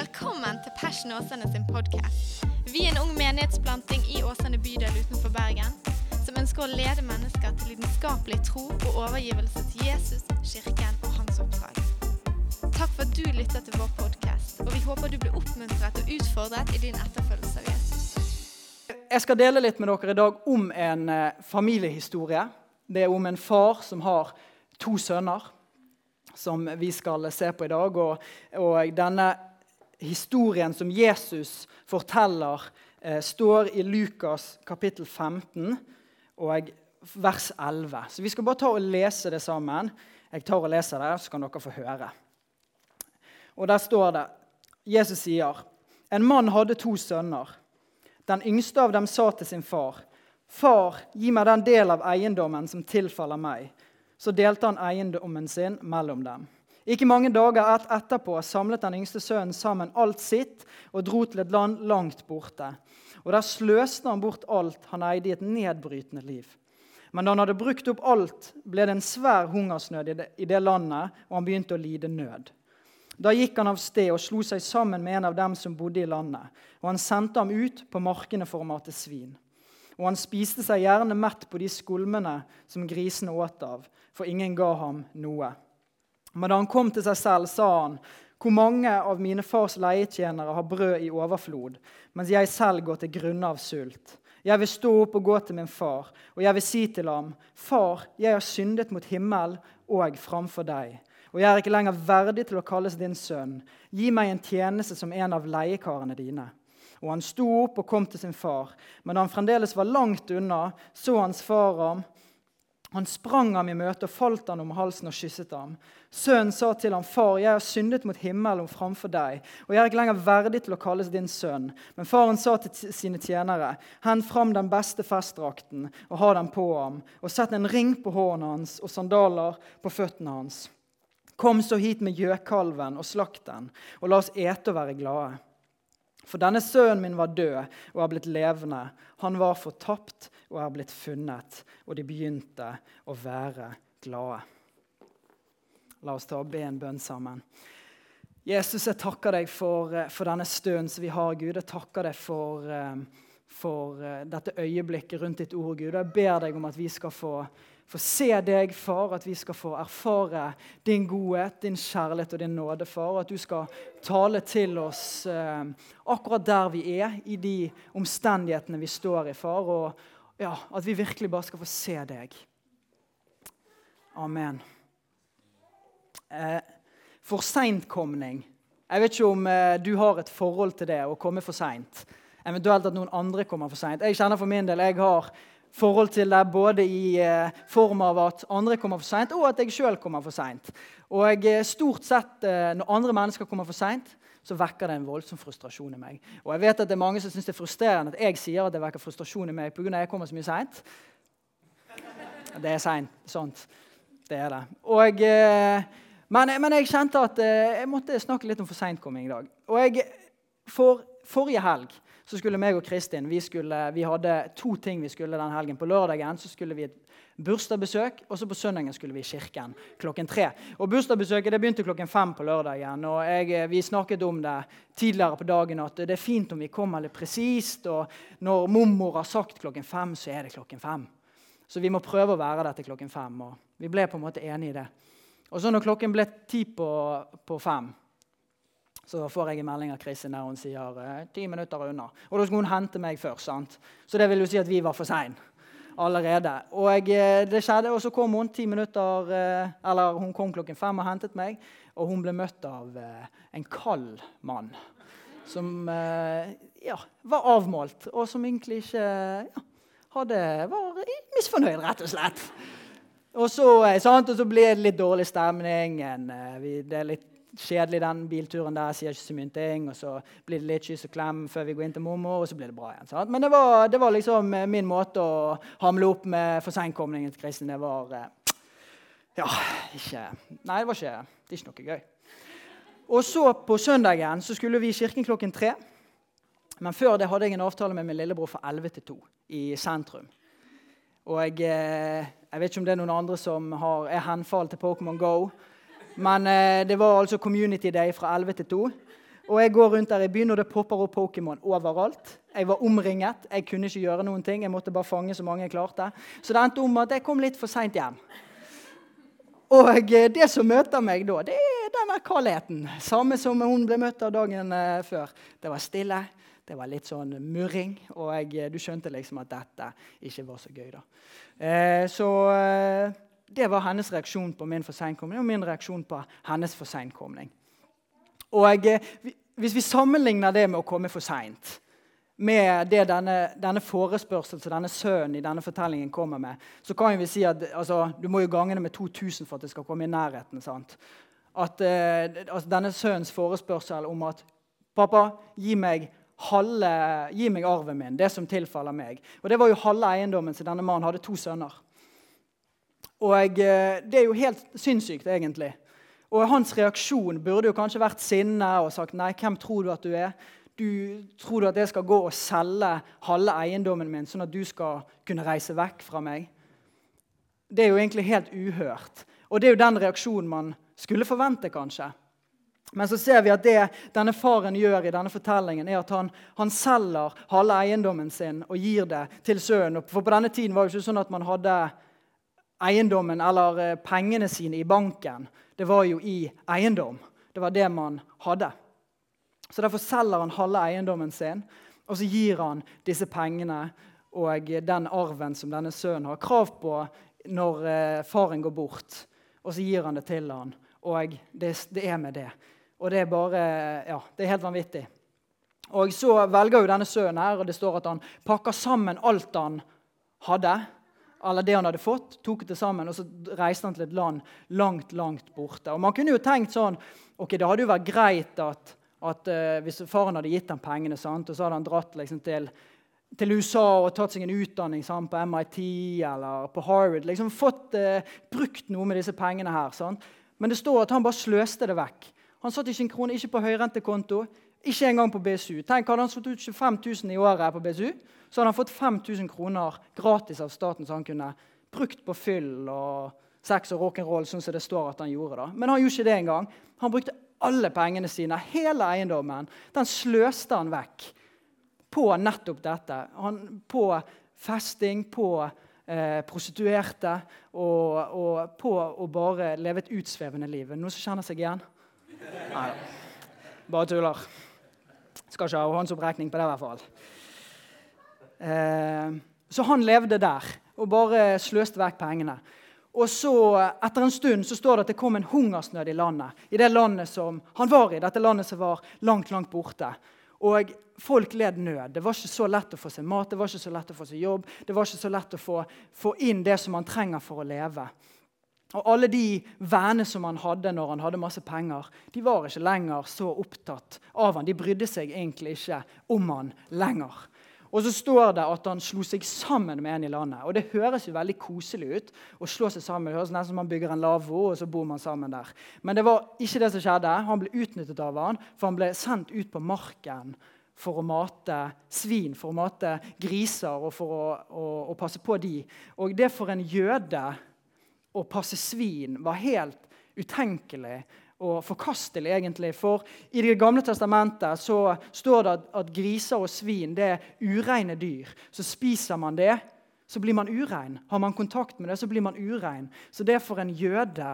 Velkommen til Passion Åsane sin podkast. Vi er en ung menighetsplanting i Åsane bydel utenfor Bergen som ønsker å lede mennesker til lidenskapelig tro og overgivelse til Jesus, kirken og hans oppdrag. Takk for at du lytter til vår podkast, og vi håper du blir oppmuntret og utfordret i din etterfølgelse av Jesus. Jeg skal dele litt med dere i dag om en eh, familiehistorie. Det er om en far som har to sønner, som vi skal se på i dag. Og, og denne historien som Jesus forteller, eh, står i Lukas kapittel 15 og vers 11. Så vi skal bare ta og lese det sammen. Jeg tar og leser det, så kan dere få høre. Og Der står det Jesus sier, en mann hadde to sønner. Den yngste av dem sa til sin far, 'Far, gi meg den del av eiendommen som tilfaller meg.' Så delte han eiendommen sin mellom dem. Ikke mange dager et etterpå samlet den yngste sønnen sammen alt sitt og dro til et land langt borte. Og Der sløste han bort alt han eide i et nedbrytende liv. Men da han hadde brukt opp alt, ble det en svær hungersnød i det, i det landet, og han begynte å lide nød. Da gikk han av sted og slo seg sammen med en av dem som bodde i landet. Og han sendte ham ut på markene for å mate svin. Og han spiste seg gjerne mett på de skulmene som grisene åt av, for ingen ga ham noe. Men da han kom til seg selv, sa han, hvor mange av mine fars leietjenere har brød i overflod, mens jeg selv går til grunne av sult? Jeg vil stå opp og gå til min far, og jeg vil si til ham, Far, jeg har syndet mot himmel og framfor deg, og jeg er ikke lenger verdig til å kalles din sønn. Gi meg en tjeneste som en av leiekarene dine. Og han sto opp og kom til sin far, men da han fremdeles var langt unna, så hans far ham han sprang ham i møte og falt han om halsen og kysset ham. Sønnen sa til ham, 'Far, jeg har syndet mot himmelen framfor deg,' 'og jeg er ikke lenger verdig til å kalles din sønn.' Men faren sa til sine tjenere, 'Hent fram den beste festdrakten og ha den på ham,' 'og sett en ring på hånden hans og sandaler på føttene hans.' 'Kom så hit med gjøkalven og slakt den, og la oss ete og være glade.' For denne sønnen min var død og er blitt levende. Han var fortapt og er blitt funnet. Og de begynte å være glade. La oss ta og be en bønn sammen. Jesus, jeg takker deg for, eh, for denne stunden som vi har, Gud. Jeg takker deg for, eh, for eh, dette øyeblikket rundt ditt ord, Gud. Jeg ber deg om at vi skal få få se deg, far, at vi skal få erfare din godhet, din kjærlighet og din nåde, far. At du skal tale til oss eh, akkurat der vi er, i de omstendighetene vi står i, far. Og ja, at vi virkelig bare skal få se deg. Amen. Eh, for seintkomning. Jeg vet ikke om eh, du har et forhold til det å komme for seint. Eventuelt at noen andre kommer for seint. Jeg kjenner for min del, jeg har forhold til det, både i eh, form av at andre kommer for seint, og at jeg sjøl kommer for seint. Og eh, stort sett eh, når andre mennesker kommer for seint, så vekker det en voldsom frustrasjon i meg. Og jeg vet at det er mange som syns det er frustrerende at jeg sier at det vekker frustrasjon i meg pga. at jeg kommer så mye seint. Det er seint. Sant. Det er det. Og, men, men, jeg kjente at jeg måtte snakke litt om for seintkomming i dag. Og jeg, for forrige helg så skulle meg og Kristin vi, skulle, vi, hadde to ting vi skulle den helgen. På lørdagen så skulle vi et bursdagsbesøk, og så på søndagen skulle vi i kirken klokken tre. Og Bursdagsbesøket det begynte klokken fem på lørdagen. og jeg, Vi snakket om det tidligere på dagen at det er fint om vi kommer litt presist. Og når mormor har sagt klokken fem, så er det klokken fem. Så vi må prøve å være der til klokken fem. og Vi ble på en måte enige i det. Og så når klokken ble ti på, på fem, så får jeg en melding av Kristin der hun sier eh, ti minutter unna. Og da skulle hun hente meg først. sant? Så det vil jo si at vi var for seine allerede. Og eh, det skjedde, og så kom hun ti minutter, eh, eller hun kom klokken fem og hentet meg. Og hun ble møtt av en kald mann som ja, var avmålt, og som egentlig ikke ja, hadde, var misfornøyd, rett og slett. Og så, sant, og så ble det litt dårlig stemning. En, det er litt kjedelig den bilturen der. Sier ikke så mye ting. Og så blir det litt kyss og klem før vi går inn til mormor, og så blir det bra igjen. Sant? Men det var, det var, liksom eh, min måte å hamle opp med for seinkomlingen til Kristin. Det var eh, Ja, ikke Nei, det var ikke, det er ikke noe gøy. Og så på søndagen så skulle vi i kirken klokken tre. Men før det hadde jeg en avtale med min lillebror fra 11 til 2 i sentrum. Og jeg, eh, jeg, vet ikke om det er noen andre som har, er henfall til Pokémon GO. Men eh, det var altså Community Day fra 11 til 2. Og jeg går rundt der i byen, og det popper opp Pokémon overalt. Jeg var omringet. Jeg kunne ikke gjøre noen ting. Jeg måtte bare fange så mange jeg klarte. Så det endte om at jeg kom litt for seint hjem. Og eh, det som møter meg da, det er denne kaldheten. Samme som hun ble møtt av dagen eh, før. Det var stille. Det var litt sånn murring, og jeg, eh, du skjønte liksom at dette ikke var så gøy. da. Eh, så eh, det var hennes reaksjon på min forseinkomning og min reaksjon på hennes forseinkomning. Og eh, Hvis vi sammenligner det med å komme for seint med det denne, denne forespørselen som denne sønnen i denne fortellingen kommer med, så kan vi si at altså, du må jo gange det med 2000 for at det skal komme i nærheten. sant? At eh, altså, Denne sønnens forespørsel om at 'Pappa, gi meg, halve, gi meg arven min, det som tilfaller meg.' Og Det var jo halve eiendommen til denne mannen hadde to sønner. Og eh, Det er jo helt sinnssykt, egentlig. Og Hans reaksjon burde jo kanskje vært sinne og sagt nei, hvem tror du at du er? Du, tror du at jeg skal gå og selge halve eiendommen min sånn at du skal kunne reise vekk fra meg? Det er jo egentlig helt uhørt. Og det er jo den reaksjonen man skulle forvente, kanskje. Men så ser vi at det denne faren gjør i denne fortellingen, er at han, han selger halve eiendommen sin og gir det til sønnen. For på denne tiden var det ikke sånn at man hadde eiendommen eller eh, pengene sine i banken. Det var jo i eiendom. Det var det man hadde. Så Derfor selger han halve eiendommen sin, og så gir han disse pengene og den arven som denne sønnen har krav på når eh, faren går bort. Og så gir han det til han, og det, det er med det. Og det er bare Ja, det er helt vanvittig. Og så velger jo denne sønnen her, og det står at han pakker sammen alt han hadde eller det han hadde fått, tok det sammen, og så reiste han til et land langt, langt borte. Og Man kunne jo tenkt sånn ok, Det hadde jo vært greit at, at uh, hvis faren hadde gitt ham pengene, sant, og så hadde han dratt liksom, til, til, USA og tatt seg en utdanning sant, på MIT eller på Harvard liksom Fått uh, brukt noe med disse pengene her. Sant? Men det står at han bare sløste det vekk. Han satt ikke en krone ikke på høyrentekonto, ikke engang på BSU. Tenk, Hadde han fått ut 25 000 i året på BSU, så hadde han fått 5000 kroner gratis av staten så han kunne brukt på fyll og sex og rock'n'roll, sånn som det står at han gjorde. da. Men han gjorde ikke det engang. Han brukte alle pengene sine, hele eiendommen. Den sløste han vekk på nettopp dette. Han, på festing, på eh, prostituerte og, og, på å bare leve et utsvevende liv. Noen som kjenner seg igjen? Nei, bare tuller. Skal ikke ha håndsopprekning på det, i hvert fall. Eh, så han levde der og bare sløste vekk pengene. Og så, Etter en stund så står det at det kom en hungersnød i landet. I det landet som han var i, dette landet som var langt, langt borte. Og folk led nød. Det var ikke så lett å få seg mat, det var ikke så lett å få seg jobb. Det var ikke så lett å få, få inn det som man trenger for å leve. Og Alle de vennene som han hadde når han hadde masse penger, de var ikke lenger så opptatt av han. De brydde seg egentlig ikke om han lenger. Og så står det at han slo seg sammen med en i landet. Og Det høres jo veldig koselig ut. å slå seg sammen. Det høres nesten som man bygger en lavvo, og så bor man sammen der. Men det var ikke det som skjedde. Han ble utnyttet av han, for han ble sendt ut på marken for å mate svin, for å mate griser og for å, å, å passe på de. Og det for en jøde å passe svin var helt utenkelig og forkastelig, egentlig. For i Det gamle testamentet så står det at, at griser og svin det er ureine dyr. Så spiser man det, så blir man urein. Har man kontakt med det, så blir man urein. Så det for en jøde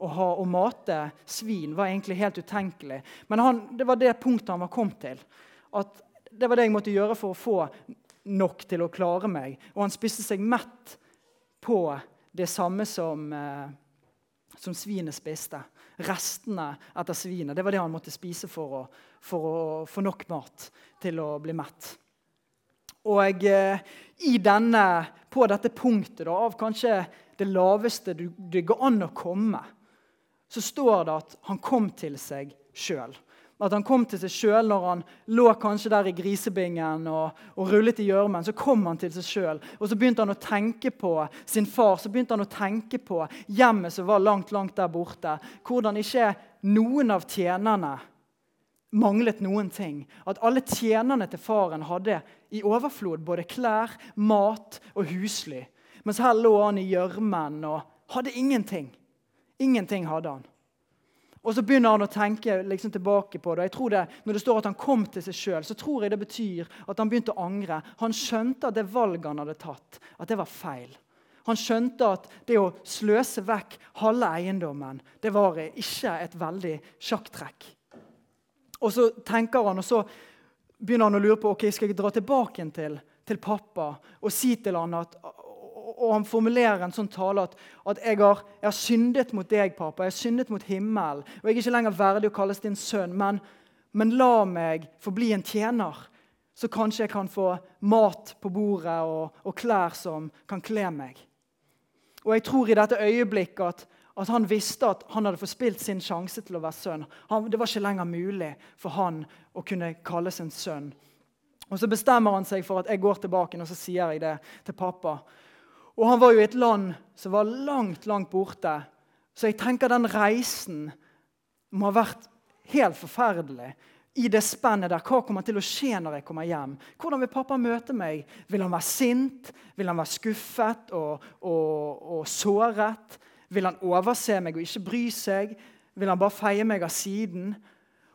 å, ha, å mate svin var egentlig helt utenkelig. Men han, det var det punktet han var kommet til. At det var det jeg måtte gjøre for å få nok til å klare meg. Og han spiste seg mett på det samme som, eh, som svinet spiste restene etter svinet. Det var det han måtte spise for å, for å få nok mat til å bli mett. Og eh, denne, på dette punktet da, av kanskje det laveste det går an å komme, så står det at han kom til seg sjøl. At han kom til seg sjøl når han lå kanskje der i grisebingen og, og rullet i gjørmen. Så kom han til seg sjøl, og så begynte han å tenke på sin far. Så begynte han å tenke på hjemmet som var langt, langt der borte. Hvordan ikke noen av tjenerne manglet noen ting. At alle tjenerne til faren hadde i overflod både klær, mat og husly. Mens her lå han i gjørmen og hadde ingenting. Ingenting hadde han. Og så begynner han å tenke liksom, tilbake på det. Jeg tror det, Når det står at han kom til seg sjøl, så tror jeg det betyr at han begynte å angre. Han skjønte at det valget han hadde tatt, at det var feil. Han skjønte at det å sløse vekk halve eiendommen det var ikke et veldig sjakktrekk. Og så tenker han, og så begynner han å lure på ok, skal jeg dra tilbake til, til pappa og si til han at og han formulerer en sånn tale at, at jeg, har, jeg, har, syndet mot deg, pappa. Jeg har syndet mot himmelen. Og jeg er ikke lenger verdig å kalles din sønn, men, men la meg få bli en tjener. Så kanskje jeg kan få mat på bordet og, og klær som kan kle meg. Og jeg tror i dette øyeblikket at, at, han visste at han hadde forspilt sin sjanse til å være sønn. Han, det var ikke lenger mulig for han å kunne kalles en sønn. Og Så bestemmer han seg for at jeg går tilbake og så sier jeg det til pappa. Og han var jo i et land som var langt, langt borte. Så jeg tenker den reisen må ha vært helt forferdelig. I det spennet der, Hva kommer til å skje når jeg kommer hjem? Hvordan vil pappa møte meg? Vil han være sint? Vil han være skuffet og, og, og såret? Vil han overse meg og ikke bry seg? Vil han bare feie meg av siden?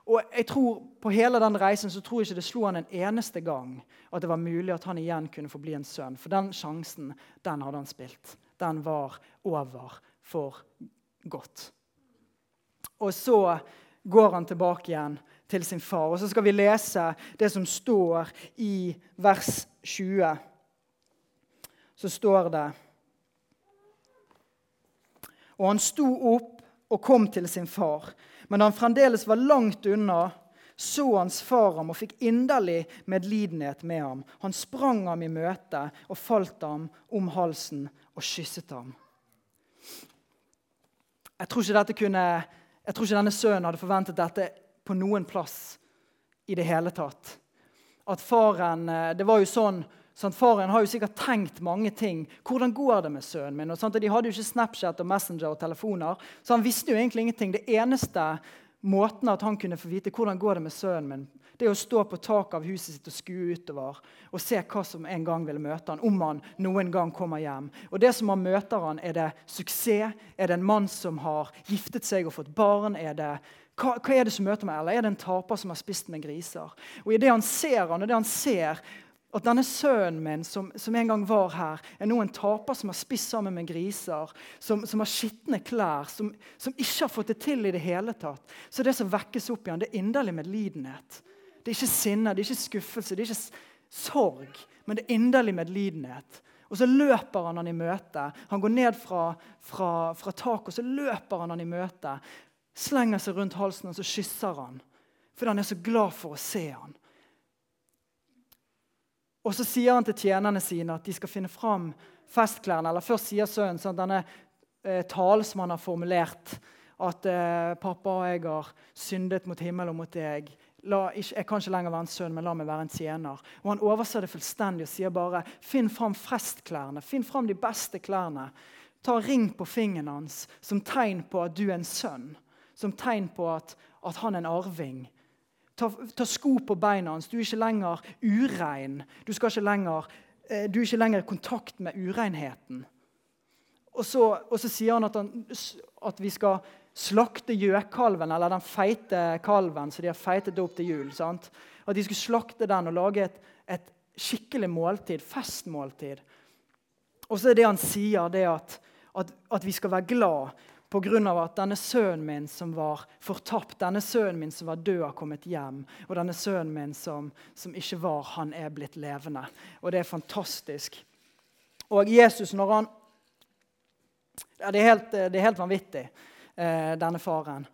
Og jeg tror På hele den reisen så tror jeg ikke det slo han en eneste gang at det var mulig at han igjen kunne få bli en sønn. For den sjansen den hadde han spilt. Den var over for godt. Og så går han tilbake igjen til sin far. Og så skal vi lese det som står i vers 20. Så står det Og han sto opp og kom til sin far. Men da han fremdeles var langt unna, så hans far ham og fikk inderlig medlidenhet med ham. Han sprang ham i møte og falt ham om halsen og kysset ham. Jeg tror ikke, kunne, jeg tror ikke denne sønnen hadde forventet dette på noen plass i det hele tatt. At faren, eh, Det var jo sånn Sånn, faren har jo sikkert tenkt mange ting. Hvordan går det med sønnen min? Og og de hadde jo ikke Snapchat og Messenger og telefoner, så han visste jo egentlig ingenting. Det eneste måten at han kunne få vite hvordan går det med sønnen min, det er å stå på taket av huset sitt og skue utover og se hva som en gang vil møte han, om han noen gang kommer hjem. Og det som han møter han, Er det suksess? Er det en mann som har giftet seg og fått barn? Er det hva, hva, er det som møter meg? Eller er det en taper som har spist med griser? Og i det han ser han, og det han ser, at denne sønnen min som, som, en gang var her, er nå en taper som har spist sammen med griser, som, som har skitne klær, som, som, ikke har fått det til i det hele tatt. Så det som vekkes opp igjen, det er inderlig medlidenhet. Det er ikke sinne, det er ikke skuffelse, det er ikke sorg, men det er inderlig medlidenhet. Og så løper han han i møte. Han går ned fra, fra, fra taket, og så løper han han i møte. Slenger seg rundt halsen, og så kysser han. Fordi han er så glad for å se han. Og så sier han til tjenerne sine at de skal finne fram festklærne. Eller først sier sønnen sånn, denne eh, talen som han har formulert. At eh, 'pappa og jeg har syndet mot himmelen og mot deg'. La, ikke, jeg kan ikke lenger være en sønn, men la meg være en tjener. Og Han overser det fullstendig og sier bare 'finn fram festklærne'. Finn fram de beste klærne. Ta ring på fingeren hans som tegn på at du er en sønn. Som tegn på at, at han er en arving. Ta, ta, sko på beina hans. Du er ikke lenger urein. Du, ikke lenger, eh, du er ikke lenger i kontakt med urenheten. Og så, og så sier han at, han at, vi skal slakte gjøkalven, eller den feite kalven som de har feitet opp til jul. Sant? At de skulle slakte den og lage et, et skikkelig måltid, festmåltid. Og så er det han sier, det at, at, at vi skal være glad pga. at denne sønnen min som var fortapt, denne sønnen min som var død, har kommet hjem. Og denne sønnen min som, som ikke var, han er blitt levende. Og det er fantastisk. Og Jesus, når han ja, det, er helt, det er helt vanvittig, eh, denne faren.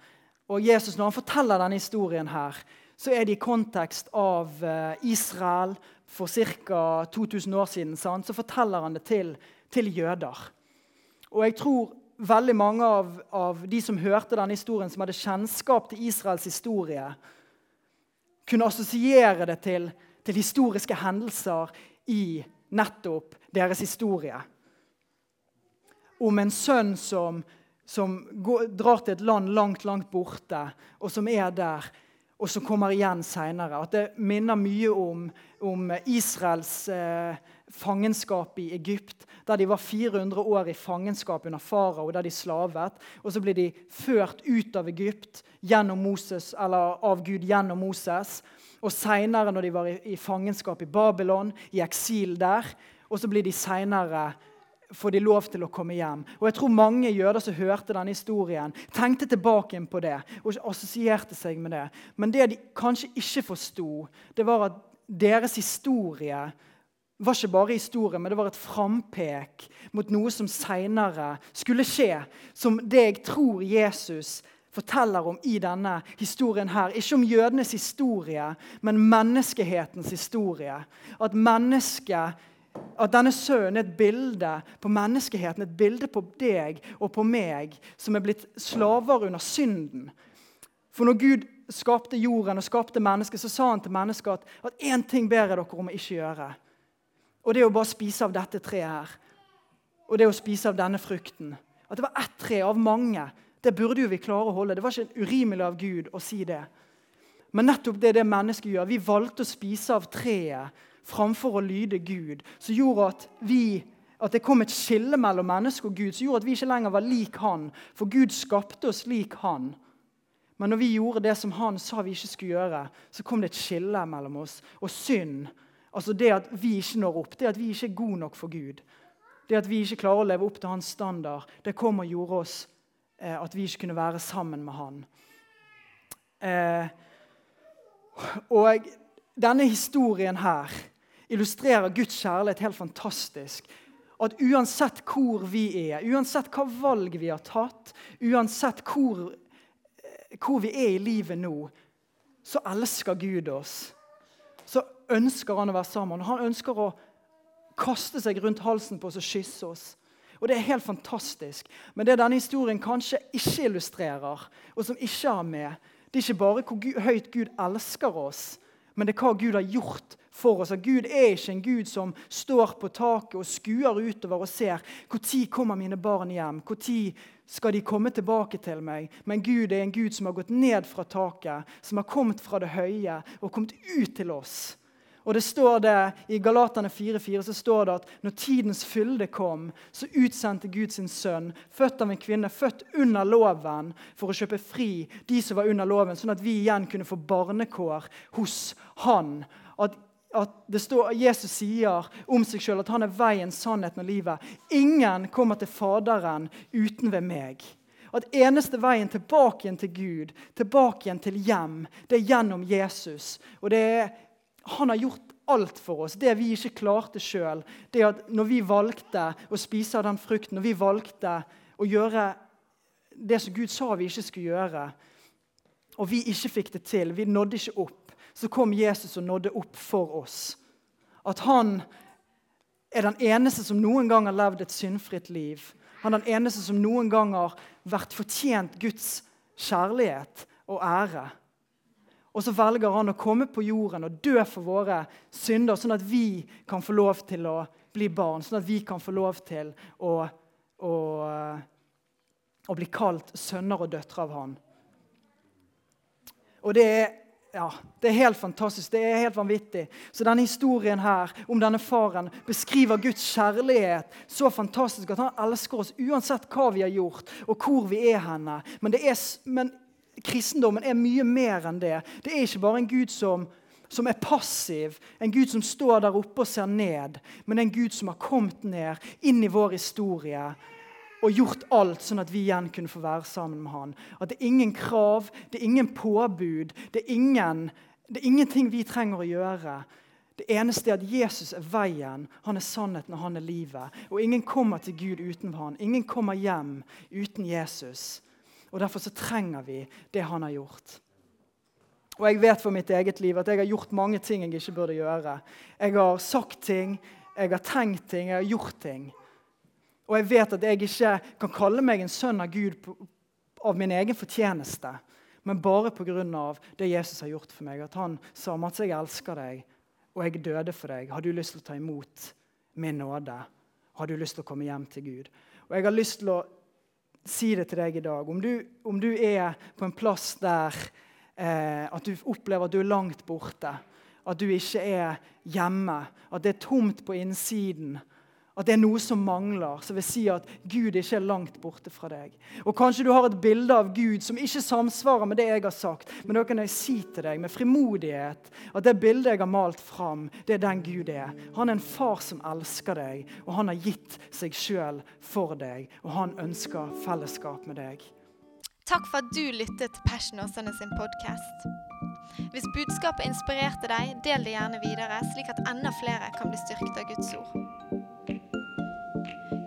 Og Jesus, når han forteller denne historien her, så er det i kontekst av eh, Israel for ca. 2000 år siden. Sant? Så forteller han det til, til jøder. Og jeg tror veldig mange av, av, de som hørte denne historien, som hadde kjennskap til Israels historie, kunne assosiere det til, til historiske hendelser i nettopp deres historie. Om en sønn som, som går, drar til et land langt, langt borte, og som er der. Og som kommer igjen seinere. At det minner mye om, om Israels eh, fangenskap i Egypt, der de var 400 år i fangenskap under farao, der de slavet. Og så blir de ført ut av Egypt Moses, av Gud gjennom Moses. Og seinere, når de var i, i, fangenskap i Babylon, i eksil der. Og så blir de seinere får de lov til å komme hjem. Og jeg tror Mange jøder som hørte denne historien, tenkte tilbake på det og assosierte seg med det. Men det de kanskje ikke forsto, det var at deres historie var ikke bare historie, men det var et frampek mot noe som seinere skulle skje. Som det jeg tror Jesus forteller om i denne historien her. Ikke om jødenes historie, men menneskehetens historie. At, at denne sønnen er et bilde på menneskeheten, et bilde på deg og på meg, som er blitt slaver under synden. For når Gud skapte jorden og skapte mennesket, så sa han til mennesket at, én ting ber jeg dere om å ikke gjøre. Og det er å bare spise av dette treet her, og det er å spise av denne frukten At det var ett tre av mange, det burde jo vi klare å holde. Det var ikke urimelig av Gud å si det. Men nettopp det er det mennesket gjør. Vi valgte å spise av treet framfor å lyde Gud, som gjorde at, vi, at det kom et skille mellom menneske og Gud, som gjorde at vi ikke lenger var lik Han. For Gud skapte oss lik Han. Men når vi gjorde det som Han sa vi ikke skulle gjøre, så kom det et skille mellom oss. Og synd Altså Det at vi ikke når opp, det at vi ikke er gode nok for Gud, det at vi ikke klarer å leve opp til hans standard, det kom og gjorde oss eh, at vi ikke kunne være sammen med han. Eh, og denne historien her illustrerer Guds kjærlighet helt fantastisk. At uansett hvor vi er, uansett hva valg vi har tatt, uansett hvor, eh, hvor vi er i livet nå, så elsker Gud oss så ønsker han å være sammen. Han ønsker å kaste seg rundt halsen på oss og kysse oss. Og Det er helt fantastisk. Men det denne historien kanskje ikke illustrerer, og som ikke har med, det er ikke bare hvor høyt Gud elsker oss, men det er hva Gud har gjort for oss. At Gud er ikke en Gud som står på taket og skuer utover og ser når kommer mine barn hjem. Når skal de komme tilbake til meg? Men Gud er en Gud som har gått ned fra taket, som har kommet fra det høye og kommet ut til oss. Og det står det, I Galatane 4,4 så står det at når tidens fylde kom, så utsendte Gud sin sønn, født av en kvinne, født under loven, for å kjøpe fri de som var under loven, sånn at vi igjen kunne få barnekår hos han. At, at står, Jesus sier om seg sjøl at han er veien, sannheten og livet. Ingen kommer til Faderen uten ved meg. At eneste veien tilbake igjen til Gud, tilbake igjen til hjem, det er gjennom Jesus. Og det er han har gjort alt for oss. Det vi ikke klarte sjøl. Det at når vi valgte å spise av den frukten, når vi valgte å gjøre det som Gud sa vi ikke skulle gjøre, og vi ikke fikk det til, vi nådde ikke opp, så kom Jesus og nådde opp for oss. At han er den eneste som noen gang har levd et syndfritt liv. Han er den eneste som noen gang har vært fortjent Guds kjærlighet og ære. Og så velger han å komme på jorden og dø for våre synder, sånn at vi kan få lov til å bli barn, sånn at vi kan få lov til å, å, å bli kalt sønner og døtre av han. Og det er, ja, det er helt fantastisk. Det er helt vanvittig. Så denne historien her om denne faren beskriver Guds kjærlighet så fantastisk at han elsker oss uansett hva vi har gjort, og hvor vi er henne. Men, er, men kristendommen er mye mer enn det. Det er ikke bare en Gud som, som er passiv, en Gud som står der oppe og ser ned, men en Gud som har kommet ned inn i vår historie og gjort alt sånn at vi igjen kunne få være sammen med han. At det er ingen krav, det er ingen påbud, det er, ingen, det er ingenting vi trenger å gjøre. Det eneste er at Jesus er veien, han er sannheten og han er livet. Og ingen kommer til Gud uten han. Ingen kommer hjem uten Jesus. Og Derfor så trenger vi det han har gjort. Og Jeg vet for mitt eget liv at jeg har gjort mange ting jeg ikke burde gjøre. Jeg har sagt ting, jeg har tenkt ting, jeg har gjort ting. Og jeg vet at jeg ikke kan kalle meg en sønn av Gud på, av min egen fortjeneste, men bare pga. det Jesus har gjort for meg. At han sa Mats, jeg elsker deg, og jeg døde for deg. Har du lyst til å ta imot min nåde? Har du lyst til å komme hjem til Gud? Og jeg har lyst til å si det til deg i dag. Om du, om du er på en plass der eh, at du opplever at du er langt borte. At du ikke er hjemme. At det er tomt på innsiden. At det er noe som mangler, som vil si at Gud ikke er langt borte fra deg. Og Kanskje du har et bilde av Gud som ikke samsvarer med det jeg har sagt. Men da kan jeg si til deg med frimodighet at det bildet jeg har malt fram, det er den Gud er. Han er en far som elsker deg, og han har gitt seg sjøl for deg. Og han ønsker fellesskap med deg. Takk for at du lyttet til Passion Åsane sin podkast. Hvis budskapet inspirerte deg, del det gjerne videre, slik at enda flere kan bli styrket av Guds ord.